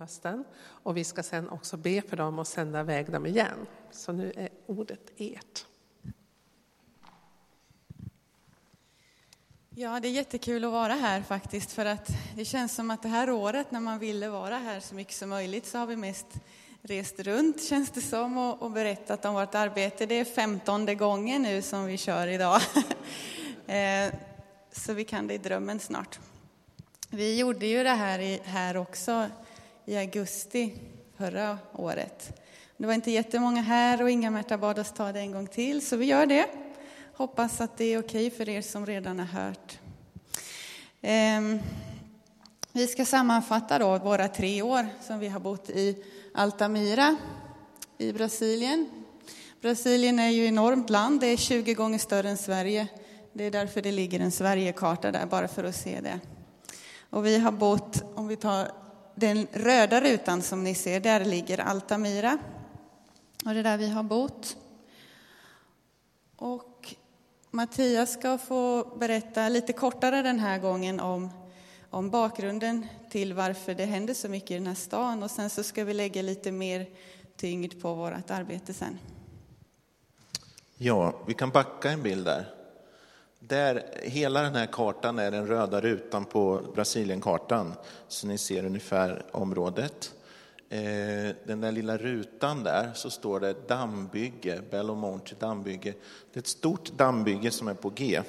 hösten. Och vi ska sen också be för dem och sända iväg dem igen. Så nu är ordet ert. Ja, det är jättekul att vara här faktiskt för att det känns som att det här året när man ville vara här så mycket som möjligt så har vi mest rest runt känns det som och, och berättat om vårt arbete. Det är femtonde gången nu som vi kör idag. Eh, så vi kan det i drömmen snart. Vi gjorde ju det här, här också i augusti förra året. Det var inte jättemånga här och Inga-Märta bad oss ta det en gång till, så vi gör det. Hoppas att det är okej för er som redan har hört. Ehm, vi ska sammanfatta då våra tre år som vi har bott i Altamira i Brasilien. Brasilien är ju ett enormt land, det är 20 gånger större än Sverige. Det är därför det ligger en Sverigekarta där, bara för att se det. Och vi har bott, om vi tar den röda rutan som ni ser, där ligger Altamira. Och det är där vi har bott. Och Mattias ska få berätta lite kortare den här gången om, om bakgrunden till varför det händer så mycket i den här stan. Och sen så ska vi lägga lite mer tyngd på vårt arbete sen. Ja, vi kan backa en bild där. Där, hela den här kartan är den röda rutan på Brasilienkartan, så ni ser ungefär området. Eh, den där lilla rutan där så står det dammbygge, Belo Monte dammbygge. Det är ett stort dammbygge som är på G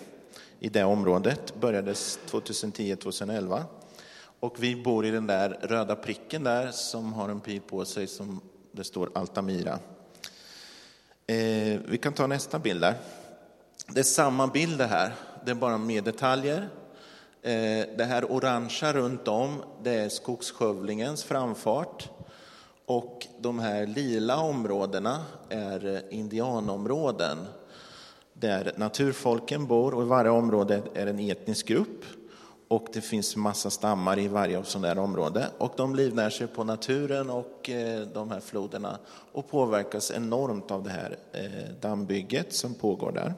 i det området, börjades 2010-2011. Och vi bor i den där röda pricken där som har en pil på sig som det står Altamira. Eh, vi kan ta nästa bild där. Det är samma bild det här, det är bara mer detaljer. Eh, det här orangea runt om, det är skogsskövlingens framfart. Och de här lila områdena är eh, indianområden där naturfolken bor och i varje område är en etnisk grupp. Och det finns massa stammar i varje sådant där område. Och de livnär sig på naturen och eh, de här floderna och påverkas enormt av det här dammbygget som pågår där.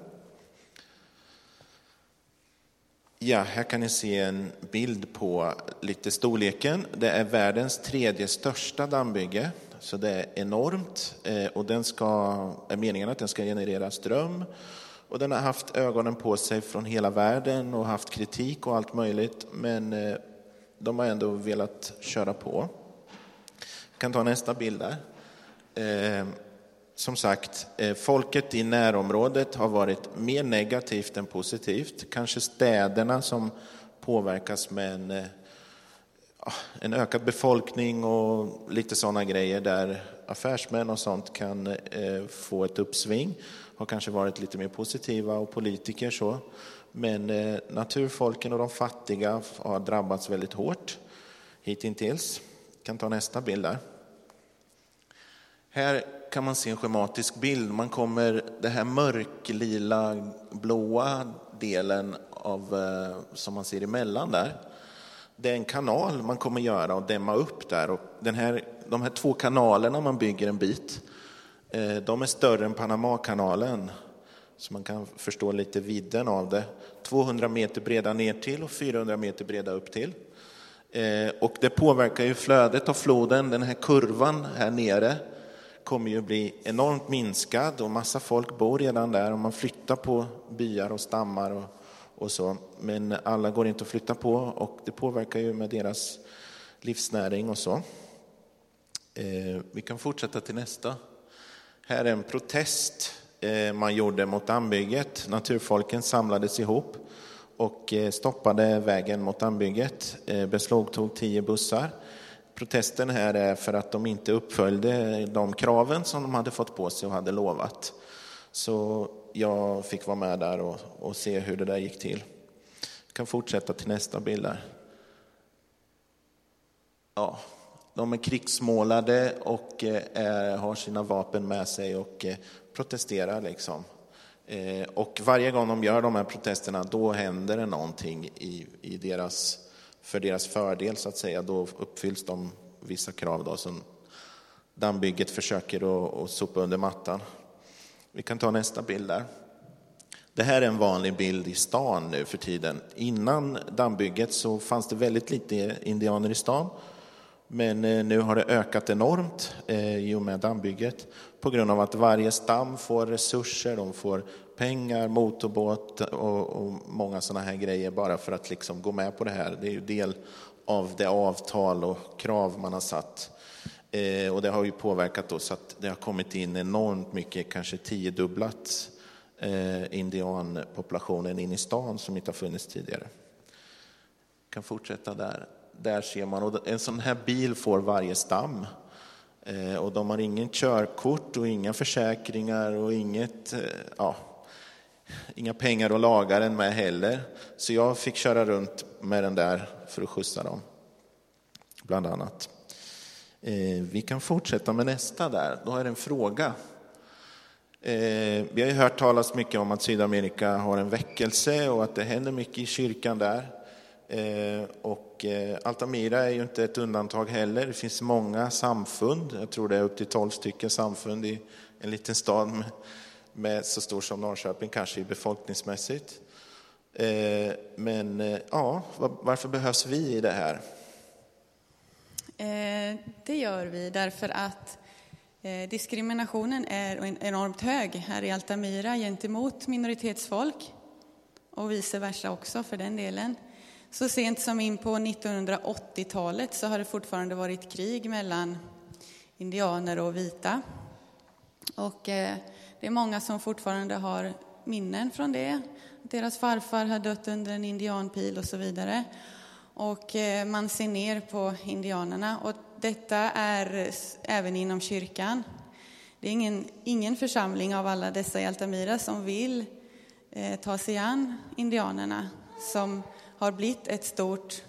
Ja, här kan ni se en bild på lite storleken. Det är världens tredje största dammbygge, så det är enormt. Eh, och den ska, är meningen att den ska generera ström. Och den har haft ögonen på sig från hela världen och haft kritik och allt möjligt, men eh, de har ändå velat köra på. Vi kan ta nästa bild där. Eh, som sagt, eh, folket i närområdet har varit mer negativt än positivt. Kanske städerna som påverkas med en, eh, ah, en ökad befolkning och lite sådana grejer där affärsmän och sånt kan eh, få ett uppsving. Har kanske varit lite mer positiva och politiker så. Men naturfolken och de fattiga har drabbats väldigt hårt hittills. Kan ta nästa bild där. Här kan man se en schematisk bild. Man kommer, det här mörklila blåa delen av, eh, som man ser emellan där, det är en kanal man kommer göra och dämma upp där. Och den här, de här två kanalerna man bygger en bit, eh, de är större än Panamakanalen. Så man kan förstå lite vidden av det. 200 meter breda ner till och 400 meter breda upp till. Eh, och det påverkar ju flödet av floden, den här kurvan här nere kommer ju bli enormt minskad och massa folk bor redan där och man flyttar på byar och stammar och, och så. Men alla går inte att flytta på och det påverkar ju med deras livsnäring och så. Eh, vi kan fortsätta till nästa. Här är en protest eh, man gjorde mot dammbygget. Naturfolken samlades ihop och eh, stoppade vägen mot dammbygget, eh, beslagtog tio bussar Protesten här är för att de inte uppföljde de kraven som de hade fått på sig och hade lovat. Så jag fick vara med där och, och se hur det där gick till. Jag kan fortsätta till nästa bild där. Ja, de är krigsmålade och är, har sina vapen med sig och eh, protesterar liksom. Och varje gång de gör de här protesterna, då händer det någonting i, i deras för deras fördel så att säga, då uppfylls de vissa krav då, som dammbygget försöker att, att sopa under mattan. Vi kan ta nästa bild där. Det här är en vanlig bild i stan nu för tiden. Innan dammbygget så fanns det väldigt lite indianer i stan. Men eh, nu har det ökat enormt eh, i och med dammbygget på grund av att varje stam får resurser, de får pengar, motorbåt och, och många sådana här grejer bara för att liksom gå med på det här. Det är ju del av det avtal och krav man har satt. Eh, och det har ju påverkat oss så att det har kommit in enormt mycket, kanske tiodubblat eh, indianpopulationen in i stan som inte har funnits tidigare. kan fortsätta där. Där ser man, och en sån här bil får varje stam. Eh, och de har ingen körkort och inga försäkringar och inget, eh, ja, inga pengar att laga den med heller. Så jag fick köra runt med den där för att skjutsa dem, bland annat. Eh, vi kan fortsätta med nästa där, då är det en fråga. Vi har ju hört talas mycket om att Sydamerika har en väckelse och att det händer mycket i kyrkan där. Och Eh, Altamira är ju inte ett undantag heller. Det finns många samfund, jag tror det är upp till 12 stycken samfund i en liten stad med, med så stor som Norrköping, kanske befolkningsmässigt. Eh, men eh, ja, varför behövs vi i det här? Det gör vi därför att diskriminationen är enormt hög här i Altamira gentemot minoritetsfolk och vice versa också för den delen. Så sent som in på 1980-talet så har det fortfarande varit krig mellan indianer och vita. Och eh, det är många som fortfarande har minnen från det. Deras farfar har dött under en indianpil och så vidare. Och eh, man ser ner på indianerna. Och detta är även inom kyrkan. Det är ingen, ingen församling av alla dessa i Altamira som vill eh, ta sig an indianerna som har blivit ett stort,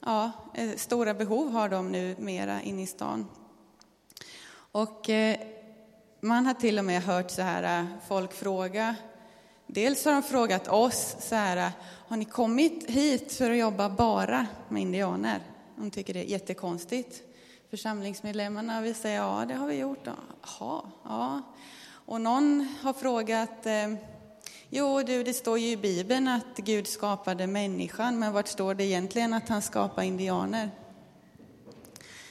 ja, eh, stora behov har de nu mera inne i stan. Och eh, man har till och med hört så här, eh, folk fråga, dels har de frågat oss så här, eh, har ni kommit hit för att jobba bara med indianer? De tycker det är jättekonstigt. Församlingsmedlemmarna vill säga, ja det har vi gjort. Jaha, ja. Och någon har frågat, Jo, du, det står ju i Bibeln att Gud skapade människan, men vart står det egentligen att han skapade indianer?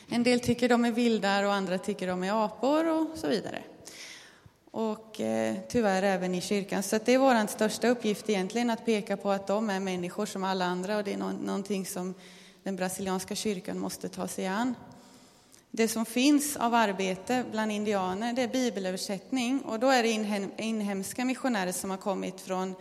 En del tycker de är vildar och andra tycker de är apor och så vidare. Och eh, tyvärr även i kyrkan. Så det är vår största uppgift egentligen att peka på att de är människor som alla andra och det är no någonting som den brasilianska kyrkan måste ta sig an. Det som finns av arbete bland indianer det är bibelöversättning och då är det inhem inhemska missionärer som har kommit från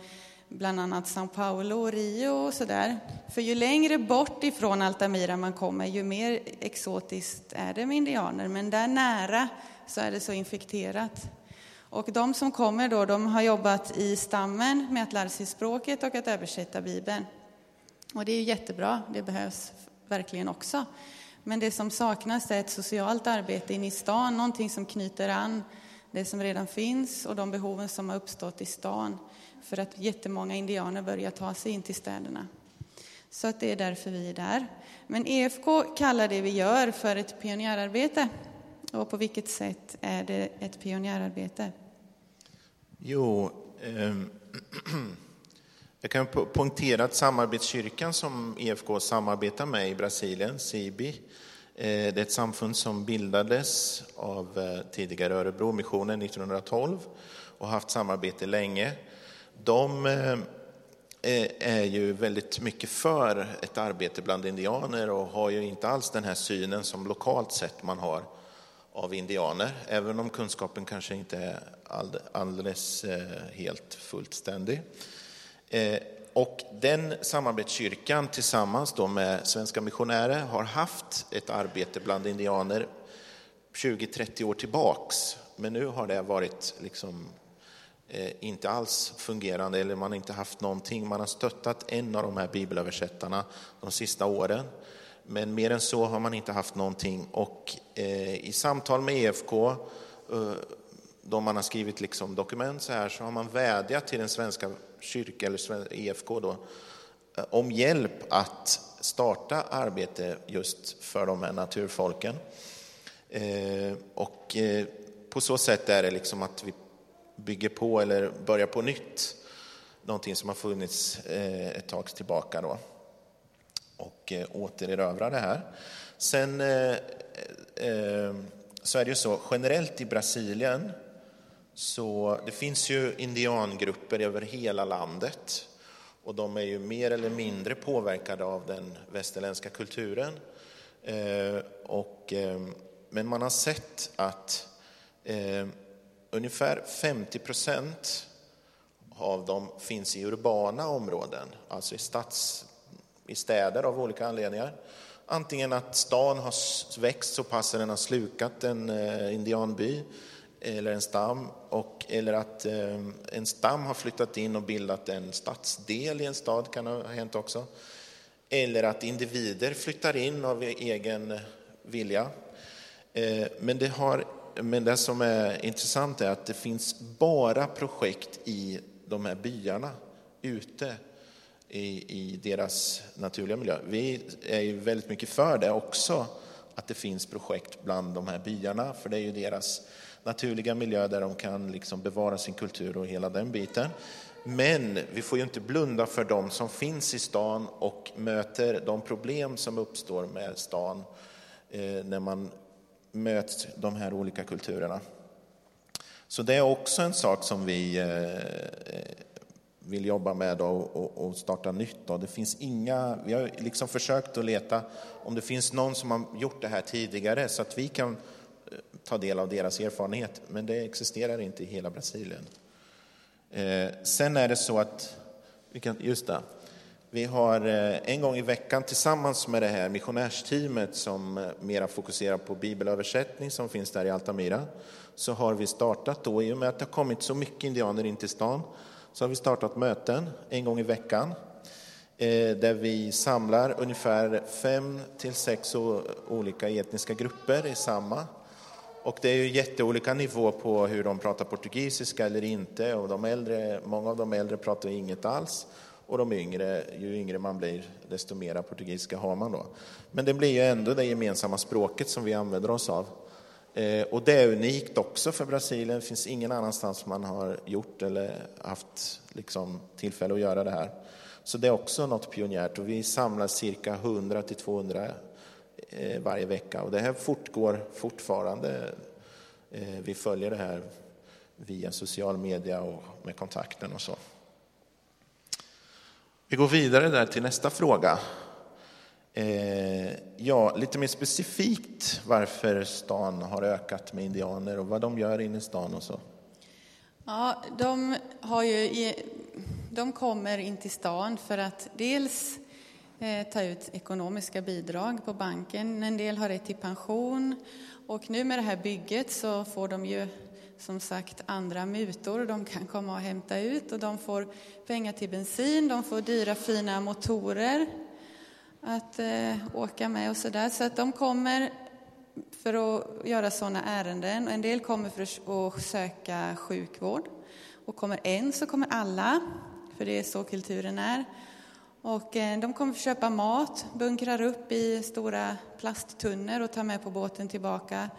bland annat São Paulo och Rio och sådär. För ju längre bort ifrån Altamira man kommer, ju mer exotiskt är det med indianer. Men där nära så är det så infekterat. Och de som kommer då, de har jobbat i stammen med att lära sig språket och att översätta Bibeln. Och det är jättebra, det behövs verkligen också. Men det som saknas är ett socialt arbete inne i stan, någonting som knyter an det som redan finns och de behoven som har uppstått i stan för att jättemånga indianer börjar ta sig in till städerna. Så att det är därför vi är där. Men EFK kallar det vi gör för ett pionjärarbete. Och på vilket sätt är det ett pionjärarbete? Jo, eh, Jag kan poängtera att samarbetskyrkan som EFK samarbetar med i Brasilien, SIBI, eh, det är ett samfund som bildades av eh, tidigare Örebromissionen 1912 och haft samarbete länge. De eh, är ju väldigt mycket för ett arbete bland indianer och har ju inte alls den här synen som lokalt sett man har av indianer, även om kunskapen kanske inte är alldeles helt fullständig. Eh, och den samarbetskyrkan tillsammans då med Svenska missionärer har haft ett arbete bland indianer 20-30 år tillbaks. Men nu har det varit liksom eh, inte alls fungerande eller man har inte haft någonting. Man har stöttat en av de här bibelöversättarna de sista åren. Men mer än så har man inte haft någonting. Och eh, i samtal med EFK då man har skrivit liksom dokument så här så har man vädjat till den svenska kyrka eller EFK då, eh, om hjälp att starta arbete just för de här naturfolken. Eh, och eh, på så sätt är det liksom att vi bygger på eller börjar på nytt, någonting som har funnits ett tag tillbaka då och återerövra det här. Sen så är det ju så, generellt i Brasilien, så det finns ju indiangrupper över hela landet och de är ju mer eller mindre påverkade av den västerländska kulturen. Eh, och, eh, men man har sett att eh, ungefär 50 procent av dem finns i urbana områden, alltså i, stads, i städer av olika anledningar. Antingen att stan har växt så pass att den har slukat en eh, indianby eller en stam, och, eller att eh, en stam har flyttat in och bildat en stadsdel i en stad, kan ha hänt också. Eller att individer flyttar in av egen vilja. Eh, men det, har, men det som är intressant är att det finns bara projekt i de här byarna ute i, i deras naturliga miljö. Vi är ju väldigt mycket för det också, att det finns projekt bland de här byarna, för det är ju deras naturliga miljö där de kan liksom bevara sin kultur och hela den biten. Men vi får ju inte blunda för de som finns i stan och möter de problem som uppstår med stan eh, när man möts de här olika kulturerna. Så det är också en sak som vi eh, vill jobba med och, starta nytt. Det finns inga, vi har liksom försökt att leta om det finns någon som har gjort det här tidigare så att vi kan ta del av deras erfarenhet, men det existerar inte i hela Brasilien. Eh, sen är det så att, just det, vi har eh, en gång i veckan tillsammans med det här missionärsteamet som eh, mera fokuserar på bibelöversättning som finns där i Altamira, så har vi startat då, i och med att det har kommit så mycket indianer in till stan, så har vi startat möten en gång i veckan eh, där vi samlar ungefär fem till sex olika etniska grupper i samma. Och det är ju jätteolika nivå på hur de pratar portugisiska eller inte. Och de äldre, många av de äldre pratar inget alls. Och de yngre, ju yngre man blir, desto mer portugisiska har man då. Men det blir ju ändå det gemensamma språket som vi använder oss av. Eh, och det är unikt också för Brasilien. Det finns ingen annanstans man har gjort eller haft liksom, tillfälle att göra det här. Så det är också något pionjärt och vi samlar cirka 100 till 200 Eh, varje vecka och det här fortgår fortfarande. Eh, vi följer det här via social media och med kontakten och så. Vi går vidare där till nästa fråga. Eh, ja, lite mer specifikt varför stan har ökat med indianer och vad de gör inne i stan och så. Ja, de, har ju, de kommer in till stan för att dels Eh, ta ut ekonomiska bidrag på banken, en del har rätt till pension och nu med det här bygget så får de ju som sagt andra mutor de kan komma och hämta ut och de får pengar till bensin, de får dyra fina motorer att eh, åka med och sådär. Så att de kommer för att göra sådana ärenden. En del kommer för att söka sjukvård. Och kommer en så kommer alla, för det är så kulturen är. Och eh, de kommer för att köpa mat, bunkrar upp i stora plasttunnor och tar med på båten tillbaka.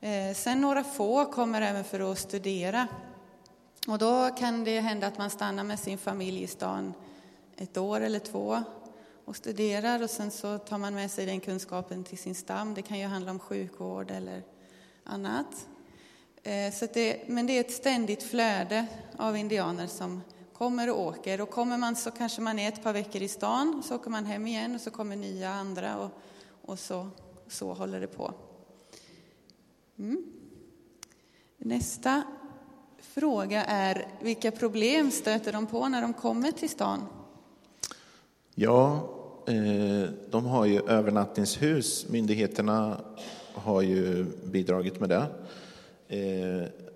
Eh, sen några få kommer även för att studera. Och då kan det hända att man stannar med sin familj i stan ett år eller två och studerar och sen så tar man med sig den kunskapen till sin stam. Det kan ju handla om sjukvård eller annat. Eh, så det, men det är ett ständigt flöde av indianer som kommer och åker. Och kommer man så kanske man är ett par veckor i stan, så åker man hem igen och så kommer nya andra och, och så, så håller det på. Mm. Nästa fråga är vilka problem stöter de på när de kommer till stan? Ja, eh, de har ju övernattningshus. Myndigheterna har ju bidragit med det. Eh,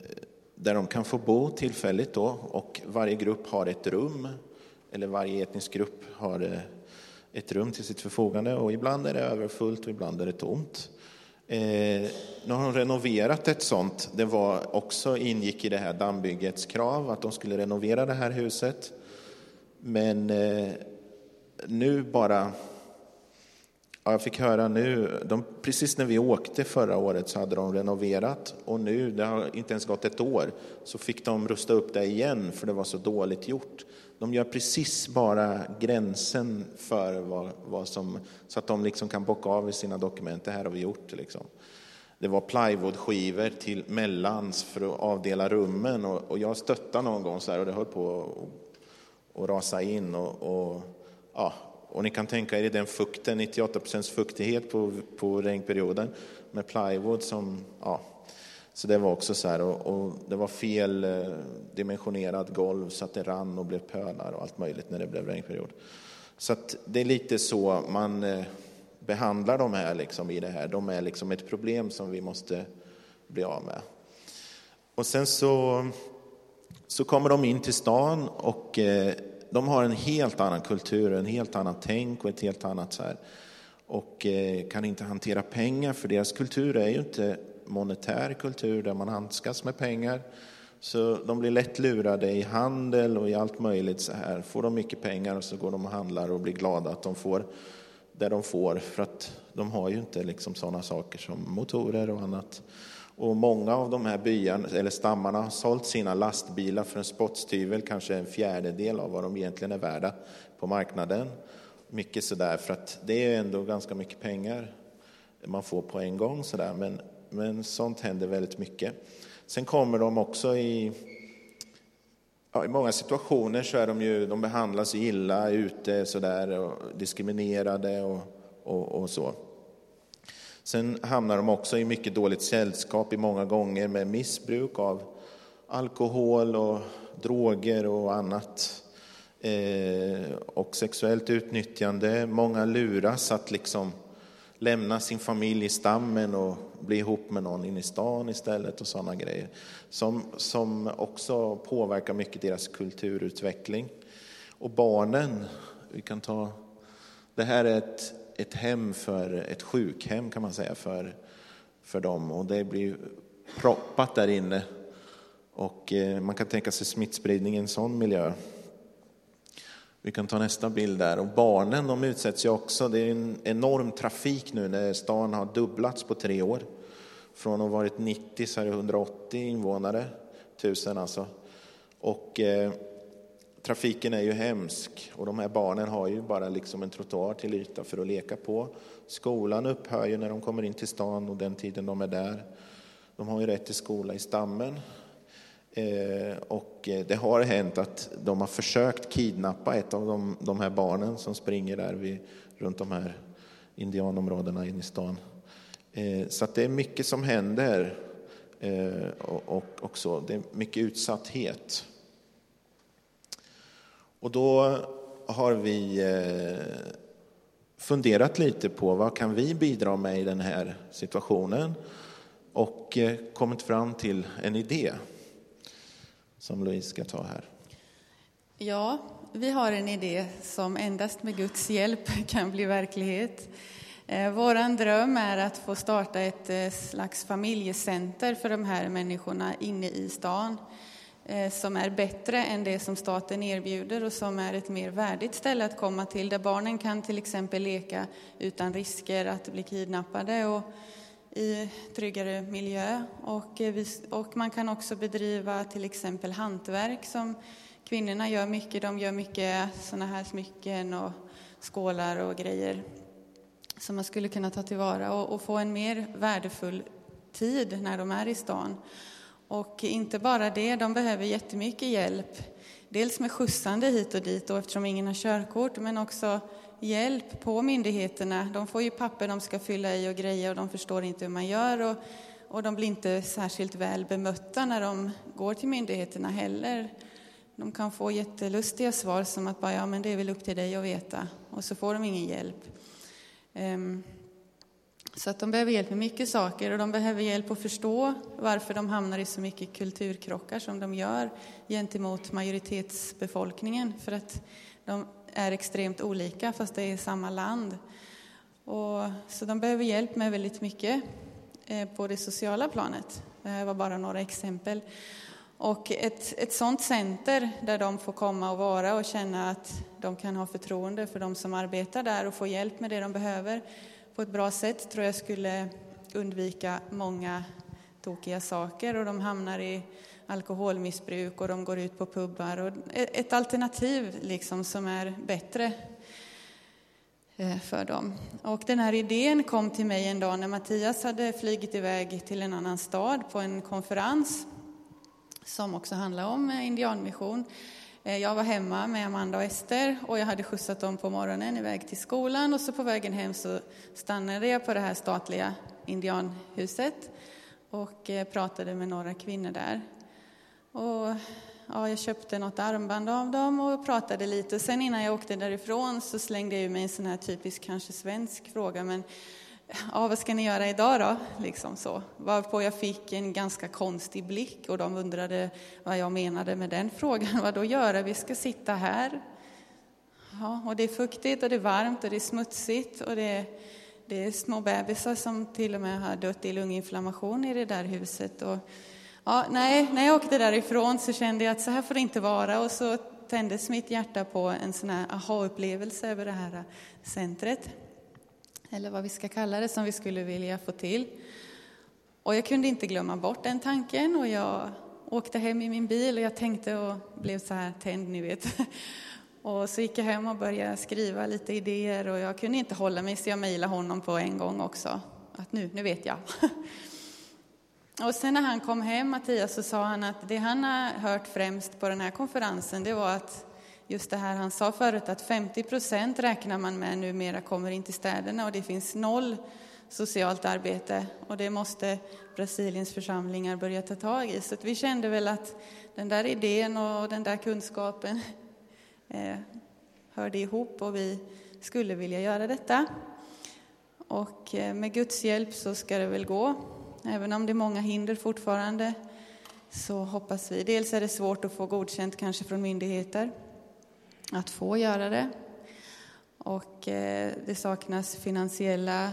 där de kan få bo tillfälligt då och varje grupp har ett rum. Eller varje etnisk grupp har eh, ett rum till sitt förfogande och ibland är det överfullt och ibland är det tomt. Eh, nu har de renoverat ett sånt. Det var också ingick i det här dammbyggets krav att de skulle renovera det här huset. Men eh, nu bara Ja, jag fick höra nu, de, precis när vi åkte förra året så hade de renoverat och nu, det har inte ens gått ett år, så fick de rusta upp det igen för det var så dåligt gjort. De gör precis bara gränsen för vad, vad som, så att de liksom kan bocka av i sina dokument, det här har vi gjort. Liksom. Det var plywoodskivor till mellans för att avdela rummen och, och jag stöttade någon gång så här och det höll på att, rasa in och, och ja, och ni kan tänka er den fukten, 98 procents fuktighet på, på regnperioden med plywood som, ja, så det var också så här, och, och, det var fel eh, dimensionerat golv så att det rann och blev pölar och allt möjligt när det blev regnperiod. Så att det är lite så man eh, behandlar de här liksom i det här. De är liksom ett problem som vi måste bli av med. Och sen så, så kommer de in till stan och eh, de har en helt annan kultur, en helt annat tänk och ett helt annat så här. Och eh, kan inte hantera pengar, för deras kultur är ju inte monetär kultur där man handskas med pengar. Så de blir lätt lurade i handel och i allt möjligt så här. Får de mycket pengar så går de och handlar och blir glada att de får det de får, för att de har ju inte liksom sådana saker som motorer och annat. Och många av de här byarna, eller stammarna har sålt sina lastbilar för en spottstyvel, kanske en fjärdedel av vad de egentligen är värda på marknaden. Mycket sådär, för att det är ändå ganska mycket pengar man får på en gång sådär, men, men sånt händer väldigt mycket. Sen kommer de också i, ja, i många situationer så är de ju, de behandlas illa ute sådär, och diskriminerade och, och, och så. Sen hamnar de också i mycket dåligt sällskap i många gånger med missbruk av alkohol och droger och annat. Eh, och sexuellt utnyttjande. Många luras att liksom lämna sin familj i stammen och bli ihop med någon inne i stan istället och sådana grejer. Som, som också påverkar mycket deras kulturutveckling. Och barnen, vi kan ta, det här är ett ett hem för ett sjukhem kan man säga för, för dem och det blir proppat där inne. Och eh, man kan tänka sig smittspridning i en sån miljö. Vi kan ta nästa bild där. Och barnen de utsätts ju också. Det är en enorm trafik nu när stan har dubblats på tre år. Från att ha varit 90 så är det 180 invånare, tusen alltså. Och eh, trafiken är ju hemsk och de här barnen har ju bara liksom en trottoar till yta för att leka på. Skolan upphör ju när de kommer in till stan och den tiden de är där. De har ju rätt till skola i stammen. Eh, och eh, det har hänt att de har försökt kidnappa ett av de, de här barnen som springer där vid, runt de här indianområdena inne i stan. Eh, så det är mycket som händer eh, och, och, och så. Det är mycket utsatthet. Och då har vi eh, funderat lite på vad kan vi bidra med i den här situationen och eh, kommit fram till en idé som Louise ska ta här. Ja, vi har en idé som endast med Guds hjälp kan bli verklighet. Eh, Vår dröm är att få starta ett slags familjecenter för de här människorna inne i stan. Eh, som är bättre än det som staten erbjuder och som är ett mer värdigt ställe att komma till, där barnen kan till exempel leka utan risker att bli kidnappade och i tryggare miljö. Och, eh, och man kan också bedriva till exempel hantverk som kvinnorna gör mycket. De gör mycket sådana här smycken och skålar och grejer som man skulle kunna ta tillvara och, och få en mer värdefull tid när de är i stan. Och inte bara det, de behöver jättemycket hjälp. Dels med skjutsande hit och dit då, eftersom ingen har körkort, men också hjälp på myndigheterna. De får ju papper de ska fylla i och grejer och de förstår inte hur man gör. Och, och de blir inte särskilt väl bemötta när de går till myndigheterna heller. De kan få jättelustiga svar som att bara, ja men det är väl upp till dig att veta. Och så får de ingen hjälp. Um, så att de behöver hjälp med mycket saker och de behöver hjälp att förstå varför de hamnar i så mycket kulturkrockar som de gör gentemot majoritetsbefolkningen. För att de är extremt olika fast det är samma land. Och, så de behöver hjälp med väldigt mycket eh, på det sociala planet. Det här var bara några exempel. Och ett, ett sådant center där de får komma och vara och känna att de kan ha förtroende för de som arbetar där och få hjälp med det de behöver på ett bra sätt tror jag skulle undvika många tokiga saker och de hamnar i alkoholmissbruk och de går ut på pubbar. Och e- ett alternativ liksom som är bättre eh, för dem. Och den här idén kom till mig en dag när Mattias hade flygit iväg till en annan stad på en konferens som också handlade om eh, indianmission. Eh, jag var hemma med Amanda och Ester och jag hade skjutsat dem på morgonen iväg till skolan och så på vägen hem så stannade jag på det här statliga indianhuset och eh, pratade med några kvinnor där. Och ja, jag köpte något armband av dem och pratade lite. Sen innan jag åkte därifrån så slängde jag ur mig en sån här typisk, kanske svensk fråga. Men ja, vad ska ni göra idag då? Liksom så. Varpå jag fick en ganska konstig blick och de undrade vad jag menade med den frågan. Vad då göra? Vi ska sitta här. Ja, och det är fuktigt och det är varmt och det är smutsigt och det är, det är små bebisar som till och med har dött i lunginflammation i det där huset. Och, Ja, nej, när jag åkte därifrån så kände jag att så här får det inte vara och så tändes mitt hjärta på en sån här aha-upplevelse över det här centret. Eller vad vi ska kalla det, som vi skulle vilja få till. Och jag kunde inte glömma bort den tanken och jag åkte hem i min bil och jag tänkte och blev så här tänd, ni vet. Och så gick jag hem och började skriva lite idéer och jag kunde inte hålla mig så jag mejlade honom på en gång också. Att nu, nu vet jag. Och sen när han kom hem, Mattias, så sa han att det han har hört främst på den här konferensen, det var att just det här han sa förut, att 50 procent räknar man med numera kommer in till städerna och det finns noll socialt arbete och det måste Brasiliens församlingar börja ta tag i. Så vi kände väl att den där idén och den där kunskapen eh, hörde ihop och vi skulle vilja göra detta. Och eh, med Guds hjälp så ska det väl gå. Även om det är många hinder fortfarande så hoppas vi. Dels är det svårt att få godkänt kanske från myndigheter att få göra det. Och eh, det saknas finansiella,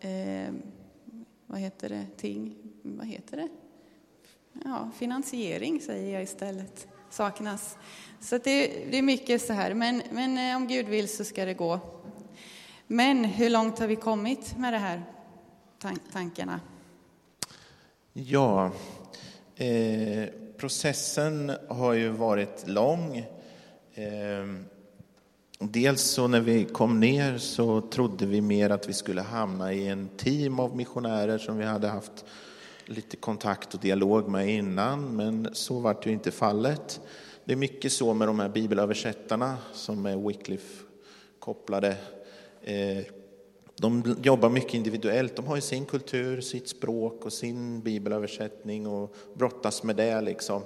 eh, vad heter det, ting, vad heter det? Ja, finansiering säger jag istället, saknas. Så det, det är mycket så här, men, men eh, om Gud vill så ska det gå. Men hur långt har vi kommit med de här tankarna? Ja, eh, processen har ju varit lång. Ehm, dels så när vi kom ner så trodde vi mer att vi skulle hamna i en team av missionärer som vi hade haft lite kontakt och dialog med innan, men så var det ju inte fallet. Det är mycket så med de här bibelöversättarna som är Wycliffe kopplade. Ehm, de jobbar mycket individuellt. De har ju sin kultur, sitt språk och sin bibelöversättning och brottas med det. Liksom.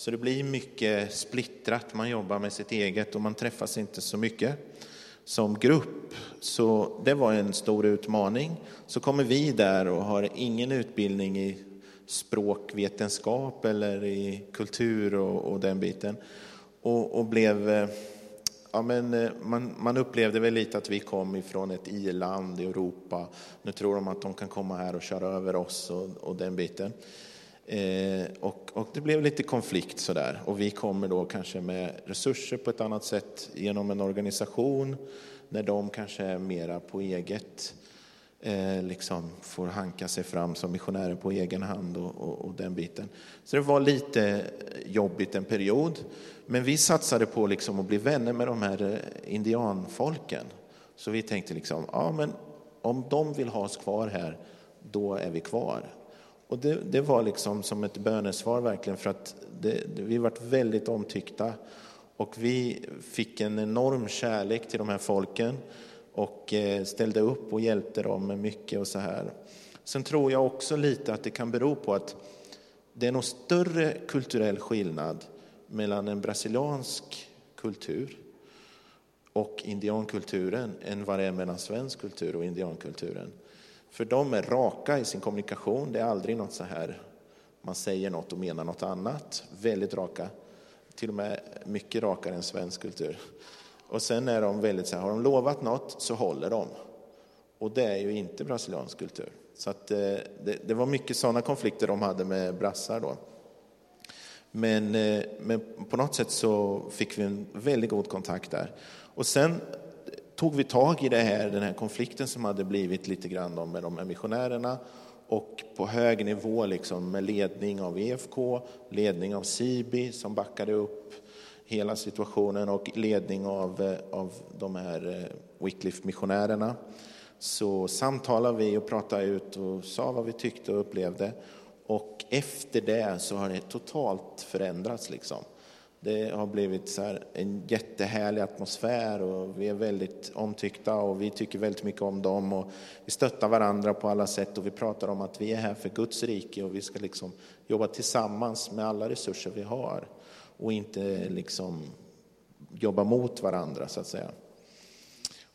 Så det blir mycket splittrat. Man jobbar med sitt eget och man träffas inte så mycket som grupp. Så det var en stor utmaning. Så kommer vi där och har ingen utbildning i språkvetenskap eller i kultur och, och den biten. Och, och blev eh, ja, men eh, man, man upplevde väl lite att vi kom ifrån ett i-land i Europa. Nu tror de att de kan komma här och köra över oss och, och den biten. Eh, och, och, det blev lite konflikt sådär. Och vi kommer då kanske med resurser på ett annat sätt genom en organisation när de kanske är mera på eget eh, liksom får hanka sig fram som missionärer på egen hand och, och, och, den biten. Så det var lite jobbigt en period. Men vi satsade på liksom att bli vänner med de här eh, indianfolken. Så vi tänkte liksom, ja men om de vill ha oss kvar här, då är vi kvar. Och det, det var liksom som ett bönesvar verkligen för att det, vi varit väldigt omtyckta. Och vi fick en enorm kärlek till de här folken och eh, ställde upp och hjälpte dem med mycket och så här. Sen tror jag också lite att det kan bero på att det är nog större kulturell skillnad mellan en brasiliansk kultur och indiankulturen än vad det är mellan svensk kultur och indiankulturen. För de är raka i sin kommunikation, det är aldrig något så här, man säger något och menar något annat. Väldigt raka, till och med mycket rakare än svensk kultur. Och sen är de väldigt så här, har de lovat något så håller de. Och det är ju inte brasiliansk kultur. Så att, eh, det, det var mycket sådana konflikter de hade med brassar då. Men, eh, men på något sätt så fick vi en väldigt god kontakt där. Och sen tog vi tag i det här, den här konflikten som hade blivit lite grann med de här missionärerna och på hög nivå liksom med ledning av EFK, ledning av Sibi som backade upp hela situationen och ledning av, eh, av de här eh, Wycliffe-missionärerna. Så samtalade vi och pratade ut och sa vad vi tyckte och upplevde. Och efter det så har det totalt förändrats. Liksom. Det har blivit så en jättehärlig atmosfär och vi är väldigt omtyckta och vi tycker väldigt mycket om dem och vi stöttar varandra på alla sätt och vi pratar om att vi är här för Guds rike och vi ska liksom jobba tillsammans med alla resurser vi har och inte liksom jobba mot varandra så att säga.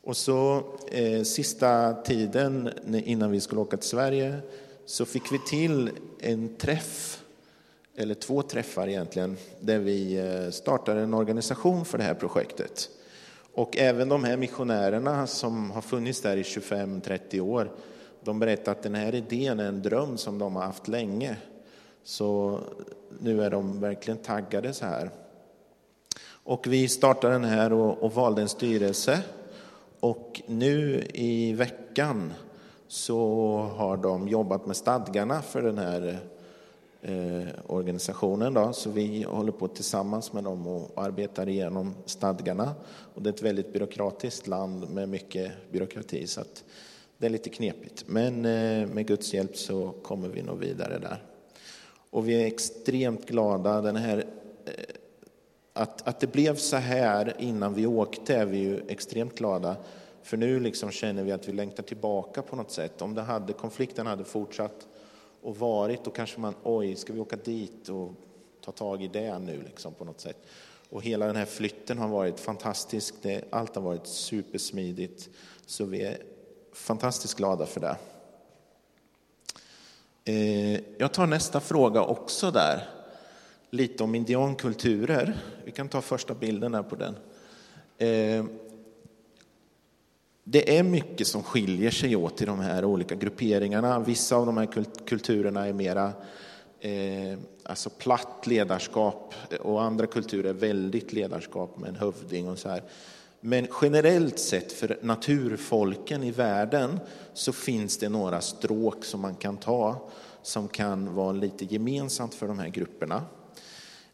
Och så eh, sista tiden innan vi skulle åka till Sverige så fick vi till en träff eller två träffar egentligen, där vi eh, startade en organisation för det här projektet. Och även de här missionärerna som har funnits där i 25-30 år, de berättar att den här idén är en dröm som de har haft länge. Så nu är de verkligen taggade så här. Och vi startade den här och, och valde en styrelse. Och nu i veckan så har de jobbat med stadgarna för den här Eh, organisationen. Då, så vi håller på tillsammans med dem och arbetar igenom stadgarna. Och det är ett väldigt byråkratiskt land med mycket byråkrati så att det är lite knepigt. Men eh, med Guds hjälp så kommer vi nog vidare där. Och vi är extremt glada. Den här, eh, att, att det blev så här innan vi åkte är vi ju extremt glada. För nu liksom känner vi att vi längtar tillbaka på något sätt. Om det hade, konflikten hade fortsatt och varit, då kanske man, oj, ska vi åka dit och ta tag i det nu liksom på något sätt. Och hela den här flytten har varit fantastisk, det, allt har varit supersmidigt, så vi är fantastiskt glada för det. Eh, jag tar nästa fråga också där, lite om indiankulturer. Vi kan ta första bilden här på den. Eh, det är mycket som skiljer sig åt i de här olika grupperingarna. Vissa av de här kulturerna är mera eh, alltså platt ledarskap och andra kulturer är väldigt ledarskap med en hövding och så här. Men generellt sett för naturfolken i världen så finns det några stråk som man kan ta som kan vara lite gemensamt för de här grupperna.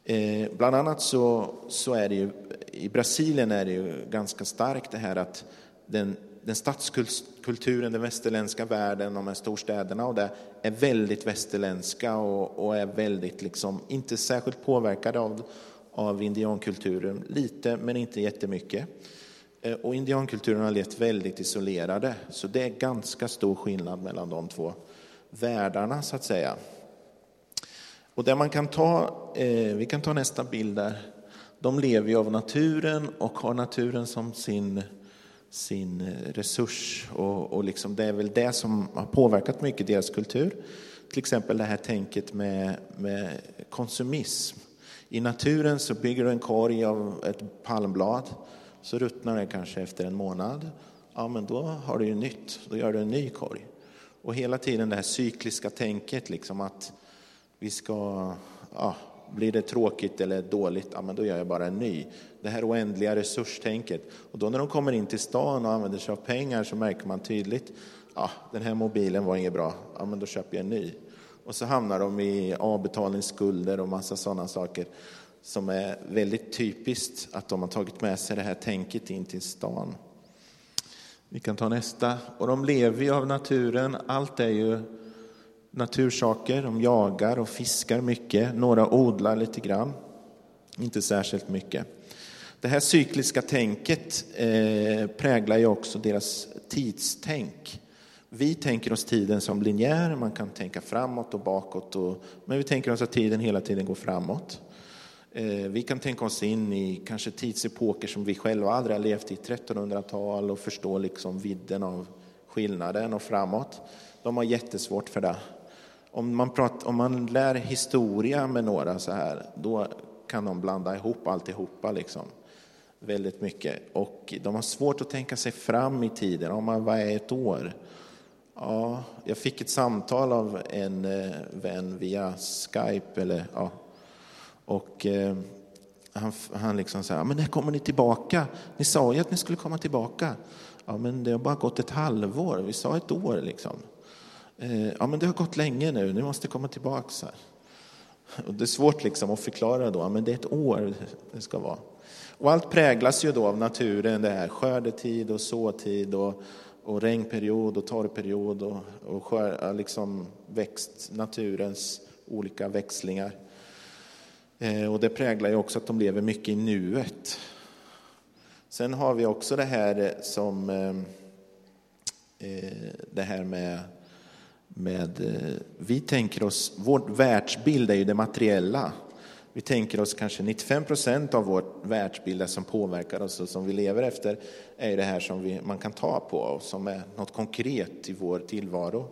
Eh, bland annat så, så är det ju, i Brasilien är det ju ganska starkt det här att den, den stadskulturen, den västerländska världen, de här storstäderna och det är väldigt västerländska och, och är väldigt, liksom, inte särskilt påverkade av, av indiankulturen. Lite, men inte jättemycket. Eh, och indiankulturen har levt väldigt isolerade, så det är ganska stor skillnad mellan de två världarna, så att säga. Och där man kan ta, eh, vi kan ta nästa bild där. De lever ju av naturen och har naturen som sin sin eh, resurs. Och, och liksom det är väl det som har påverkat mycket deras kultur. Till exempel det här tänket med, med konsumism. I naturen så bygger du en korg av ett palmblad, så ruttnar det kanske efter en månad. Ja, men då har du ju nytt, då gör du en ny korg. Och hela tiden det här cykliska tänket, liksom att vi ska, ja, blir det tråkigt eller dåligt, ja, men då gör jag bara en ny. Det här oändliga resurstänket. Och då när de kommer in till stan och använder sig av pengar så märker man tydligt, ja, den här mobilen var inget bra, ja, men då köper jag en ny. Och så hamnar de i avbetalningsskulder och massa sådana saker som är väldigt typiskt att de har tagit med sig det här tänket in till stan. Vi kan ta nästa. Och de lever ju av naturen. Allt är ju natursaker. De jagar och fiskar mycket. Några odlar lite grann. Inte särskilt mycket. Det här cykliska tänket eh, präglar ju också deras tidstänk. Vi tänker oss tiden som linjär, man kan tänka framåt och bakåt, och, men vi tänker oss att tiden hela tiden går framåt. Eh, vi kan tänka oss in i kanske tidsepoker som vi själva aldrig har levt i, 1300-tal, och förstå liksom vidden av skillnaden och framåt. De har jättesvårt för det om man, pratar, om man lär historia med några så här, då kan de blanda ihop alltihopa liksom. Väldigt mycket. Och de har svårt att tänka sig fram i tiden. Om man, vad är ett år? Ja, jag fick ett samtal av en eh, vän via Skype. Eller, ja. Och, eh, han, han liksom sa, men när kommer ni tillbaka? Ni sa ju att ni skulle komma tillbaka. Ja, men det har bara gått ett halvår. Vi sa ett år liksom. Eh, ja, men det har gått länge nu. Ni måste komma tillbaka. Så här. Och det är svårt liksom att förklara då, men det är ett år det ska vara. Och allt präglas ju då av naturen, det är skördetid och såtid och, och regnperiod och torrperiod och, och skör, liksom växt, naturens olika växlingar. Eh, och det präglar ju också att de lever mycket i nuet. Sen har vi också det här som eh, eh det här med med, eh, vi tänker oss, vår världsbild är ju det materiella. Vi tänker oss kanske 95 procent av vår världsbild som påverkar oss och som vi lever efter är det här som vi, man kan ta på och som är något konkret i vår tillvaro.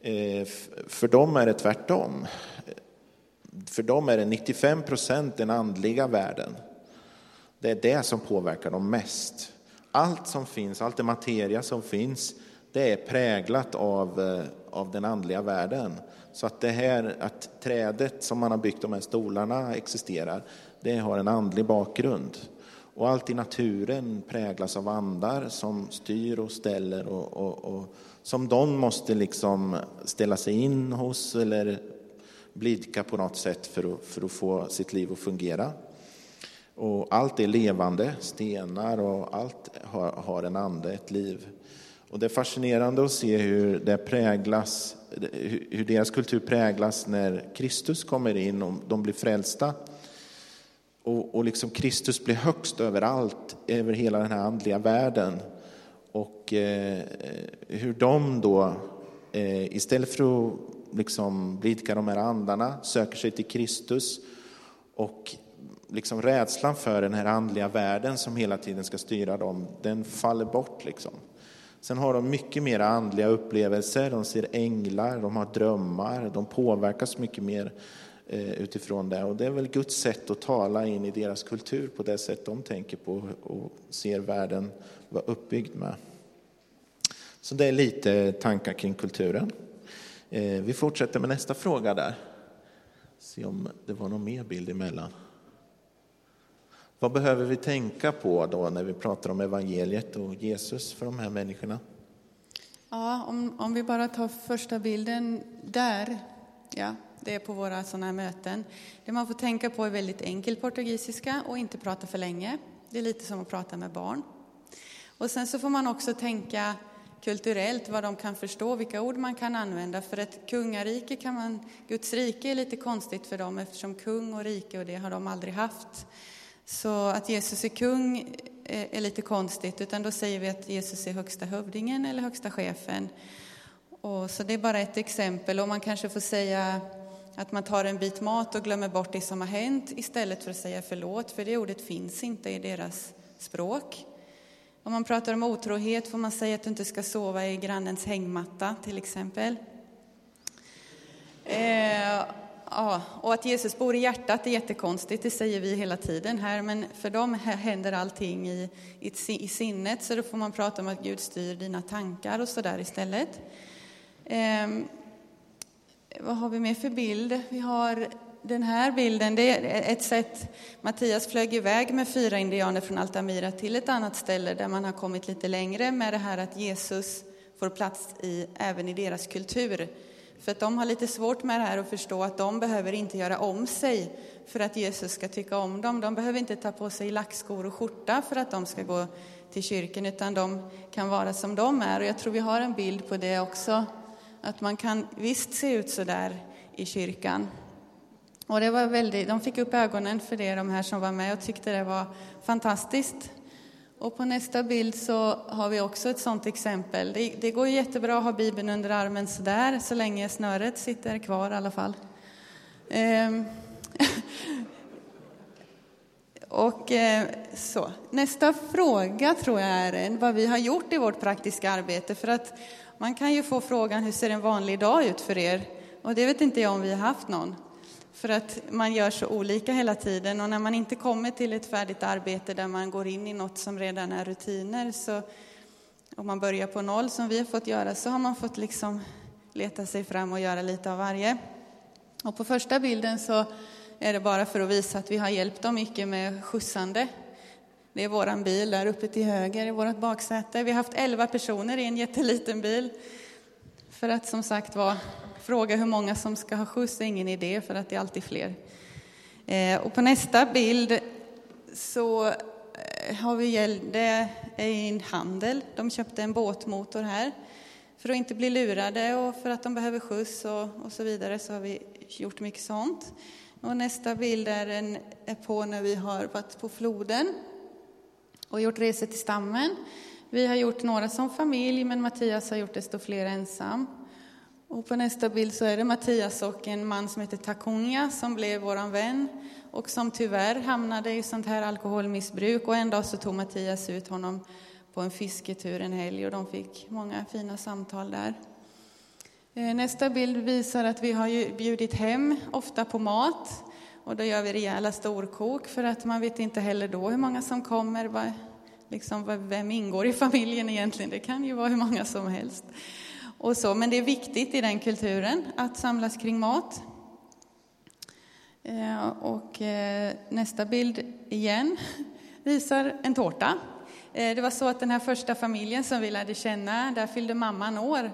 Eh, för dem är det tvärtom. För dem är det 95 procent den andliga världen. Det är det som påverkar dem mest. Allt som finns, allt det materia som finns, det är präglat av, eh, av den andliga världen. Så att det här, att trädet som man har byggt de här stolarna existerar, det har en andlig bakgrund. Och allt i naturen präglas av andar som styr och ställer och, och, och som de måste liksom ställa sig in hos eller blidka på något sätt för att, för att få sitt liv att fungera. Och allt är levande, stenar och allt har, har en ande, ett liv. Och det är fascinerande att se hur, det präglas, hur deras kultur präglas när Kristus kommer in och de blir frälsta. Och, och liksom Kristus blir högst överallt, över hela den här andliga världen. Och eh, hur de då, eh, istället för att liksom blidka de här andarna, söker sig till Kristus och liksom rädslan för den här andliga världen som hela tiden ska styra dem, den faller bort. Liksom. Sen har de mycket mer andliga upplevelser, de ser änglar, de har drömmar, de påverkas mycket mer eh, utifrån det. Och det är väl Guds sätt att tala in i deras kultur på det sätt de tänker på och ser världen vara uppbyggd med. Så det är lite tankar kring kulturen. Eh, vi fortsätter med nästa fråga där. Se om det var någon mer bild emellan. Vad behöver vi tänka på då när vi pratar om evangeliet och Jesus för de här människorna? Ja, om, om vi bara tar första bilden där, ja, det är på våra sådana här möten. Det man får tänka på är väldigt enkel portugisiska och inte prata för länge. Det är lite som att prata med barn. Och sen så får man också tänka kulturellt vad de kan förstå, vilka ord man kan använda. För ett kungarike kan man, Guds rike är lite konstigt för dem eftersom kung och rike och det har de aldrig haft. Så att Jesus är kung eh, är lite konstigt, utan då säger vi att Jesus är högsta hövdingen eller högsta chefen. Och så det är bara ett exempel. Och man kanske får säga att man tar en bit mat och glömmer bort det som har hänt istället för att säga förlåt, för det ordet finns inte i deras språk. Om man pratar om otrohet får man säga att du inte ska sova i grannens hängmatta, till exempel. Eh, Ja, och att Jesus bor i hjärtat är jättekonstigt, det säger vi hela tiden här, men för dem händer allting i, i, i sinnet, så då får man prata om att Gud styr dina tankar och så där istället. Ehm, vad har vi mer för bild? Vi har den här bilden, det är ett sätt, Mattias flög iväg med fyra indianer från Altamira till ett annat ställe där man har kommit lite längre med det här att Jesus får plats i, även i deras kultur. För att de har lite svårt med det här att förstå att de behöver inte göra om sig för att Jesus ska tycka om dem. De behöver inte ta på sig lackskor och skjorta för att de ska gå till kyrkan, utan de kan vara som de är. Och jag tror vi har en bild på det också, att man kan visst se ut så där i kyrkan. Och det var väldigt, de fick upp ögonen för det, de här som var med, och tyckte det var fantastiskt. Och på nästa bild så har vi också ett sådant exempel. Det, det går jättebra att ha Bibeln under armen sådär, så länge snöret sitter kvar i alla fall. Ehm. Och eh, så. Nästa fråga tror jag är vad vi har gjort i vårt praktiska arbete. För att man kan ju få frågan, hur ser en vanlig dag ut för er? Och det vet inte jag om vi har haft någon. För att man gör så olika hela tiden och när man inte kommer till ett färdigt arbete där man går in i något som redan är rutiner så om man börjar på noll som vi har fått göra så har man fått liksom leta sig fram och göra lite av varje. Och på första bilden så är det bara för att visa att vi har hjälpt dem mycket med skjutsande. Det är våran bil där uppe till höger i vårt baksäte. Vi har haft 11 personer i en jätteliten bil. För att som sagt var, fråga hur många som ska ha skjuts är ingen idé för att det är alltid fler. Eh, och på nästa bild så eh, har vi det en handel. De köpte en båtmotor här. För att inte bli lurade och för att de behöver skjuts och, och så vidare så har vi gjort mycket sånt. Och nästa bild är, en, är på när vi har varit på floden och gjort resor till stammen. Vi har gjort några som familj, men Mattias har gjort desto fler ensam. Och på nästa bild så är det Mattias och en man som heter Takunga som blev vår vän och som tyvärr hamnade i sånt här alkoholmissbruk. Och en dag så tog Mattias ut honom på en fisketur en helg och de fick många fina samtal där. Eh, nästa bild visar att vi har bjudit hem, ofta på mat. Och då gör vi rejäla storkok för att man vet inte heller då hur många som kommer. Liksom, vem ingår i familjen egentligen? Det kan ju vara hur många som helst. Och så, men det är viktigt i den kulturen att samlas kring mat. Eh, och eh, nästa bild igen visar en tårta. Eh, det var så att den här första familjen som vi lärde känna, där fyllde mamman år.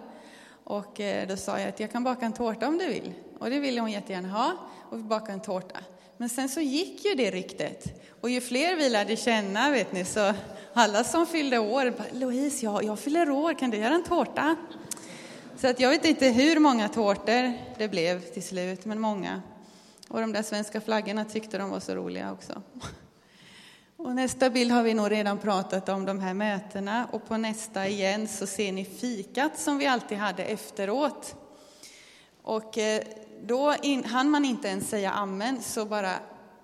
Och då sa jag att jag kan baka en tårta om du vill. Och det ville hon jättegärna ha. Och vi bakade en tårta. Men sen så gick ju det ryktet. Och ju fler vi lärde känna, vet ni, så alla som fyllde år, Louise, jag, jag fyller år, kan du göra en tårta? Så att jag vet inte hur många tårtor det blev till slut, men många. Och de där svenska flaggorna tyckte de var så roliga också. Och nästa bild har vi nog redan pratat om, de här mötena. Och på nästa igen så ser ni fikat som vi alltid hade efteråt. Och eh, då då hann man inte ens säga amen, så bara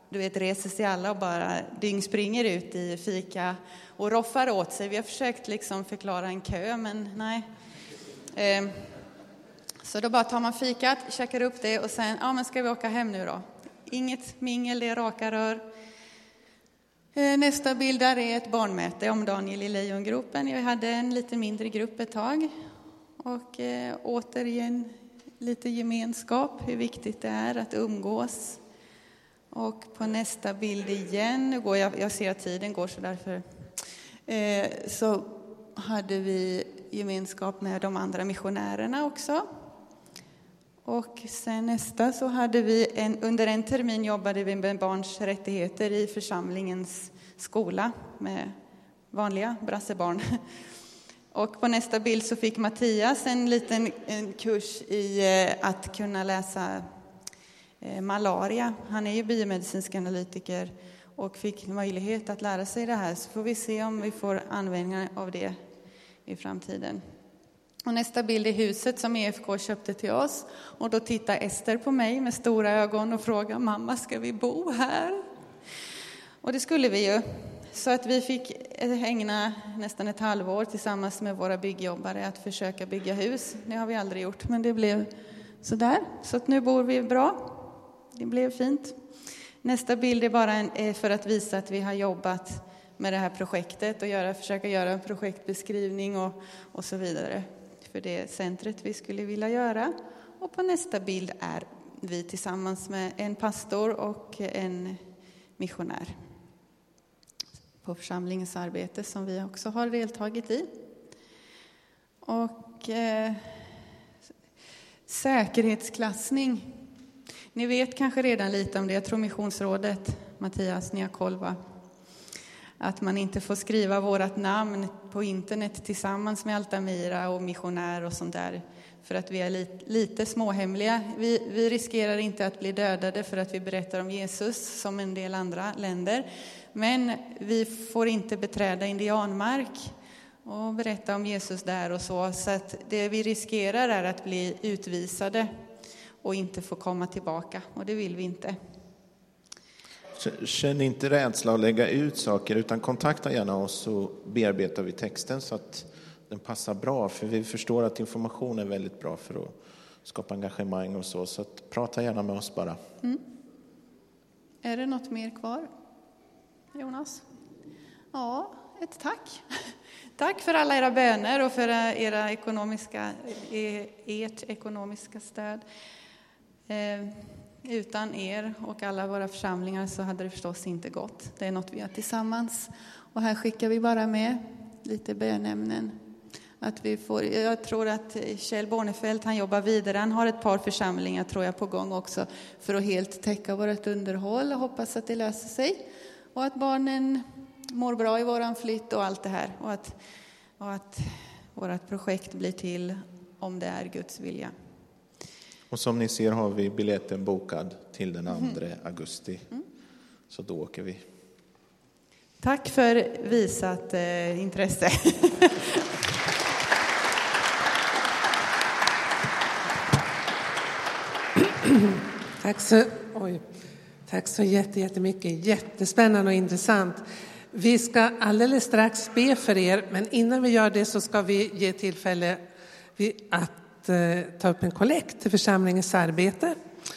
du vet, reser sig alla och bara dyngspringer ut i fika och roffar åt sig. Vi har försökt liksom förklara en kö, men nej. Ehm, så då bara tar man fikat, käkar upp det och sen, ja men ska vi åka hem nu då? Inget mingel, det är raka rör. Ehm, nästa bild där är ett barnmöte om Daniel i Lejongropen. Vi hade en lite mindre grupp ett tag. Och eh, återigen lite gemenskap, hur viktigt det är att umgås. Och på nästa bild igen, nu går jag, jag ser att tiden går så därför, eh, så hade vi gemenskap med de andra missionärerna också. Och sen nästa så hade vi en, under en termin jobbade vi med barns rättigheter i församlingens skola med vanliga brassebarn. Och på nästa bild så fick Mattias en liten en kurs i eh, att kunna läsa eh, malaria. Han är ju biomedicinsk analytiker och fick möjlighet att lära sig det här. Så får vi se om vi får användning av det i framtiden. Och nästa bild är huset som EFK köpte till oss. Och då tittar Ester på mig med stora ögon och frågar mamma, ska vi bo här? Och det skulle vi ju. Så att vi fick ägna nästan ett halvår tillsammans med våra byggjobbare att försöka bygga hus. Det har vi aldrig gjort, men det blev sådär. Så att nu bor vi bra. Det blev fint. Nästa bild är bara en, eh, för att visa att vi har jobbat med det här projektet och göra, försöka göra en projektbeskrivning och, och så vidare för det centret vi skulle vilja göra. Och på nästa bild är vi tillsammans med en pastor och en missionär på församlingens arbete som vi också har deltagit i. Och eh, säkerhetsklassning. Ni vet kanske redan lite om det. Jag tror Missionsrådet, Mattias, ni har koll va? Att man inte får skriva vårt namn på internet tillsammans med Altamira och missionär och sånt där. För att vi är lite, lite småhemliga. Vi, vi riskerar inte att bli dödade för att vi berättar om Jesus som en del andra länder. Men vi får inte beträda indianmark och berätta om Jesus där och så. Så att det vi riskerar är att bli utvisade och inte få komma tillbaka. Och det vill vi inte. Känn inte rädsla att lägga ut saker, utan kontakta gärna oss så bearbetar vi texten så att den passar bra. För vi förstår att information är väldigt bra för att skapa engagemang och så. Så att prata gärna med oss bara. Mm. Är det något mer kvar? Jonas? Ja, ett tack. Tack för alla era böner och för era ekonomiska, eh, ert ekonomiska stöd. Eh, utan er och alla våra församlingar så hade det förstås inte gått. Det är något vi gör tillsammans. Och här skickar vi bara med lite bönämnen. Att vi får, jag tror att Kjell Bornefelt han jobbar vidare. Han har ett par församlingar tror jag på gång också för att helt täcka vårt underhåll och hoppas att det löser sig. Och att barnen mår bra i våran flytt och allt det här. Och att, och att vårt projekt blir till om det är Guds vilja. Och som ni ser har vi biljetten bokad till den 2 augusti. Så då åker vi. Tack för visat eh, intresse. Tack så, oj, tack så jättemycket. Jättespännande och intressant. Vi ska alldeles strax be för er, men innan vi gör det så ska vi ge tillfälle att att eh, ta upp en kollekt till församlingens arbete.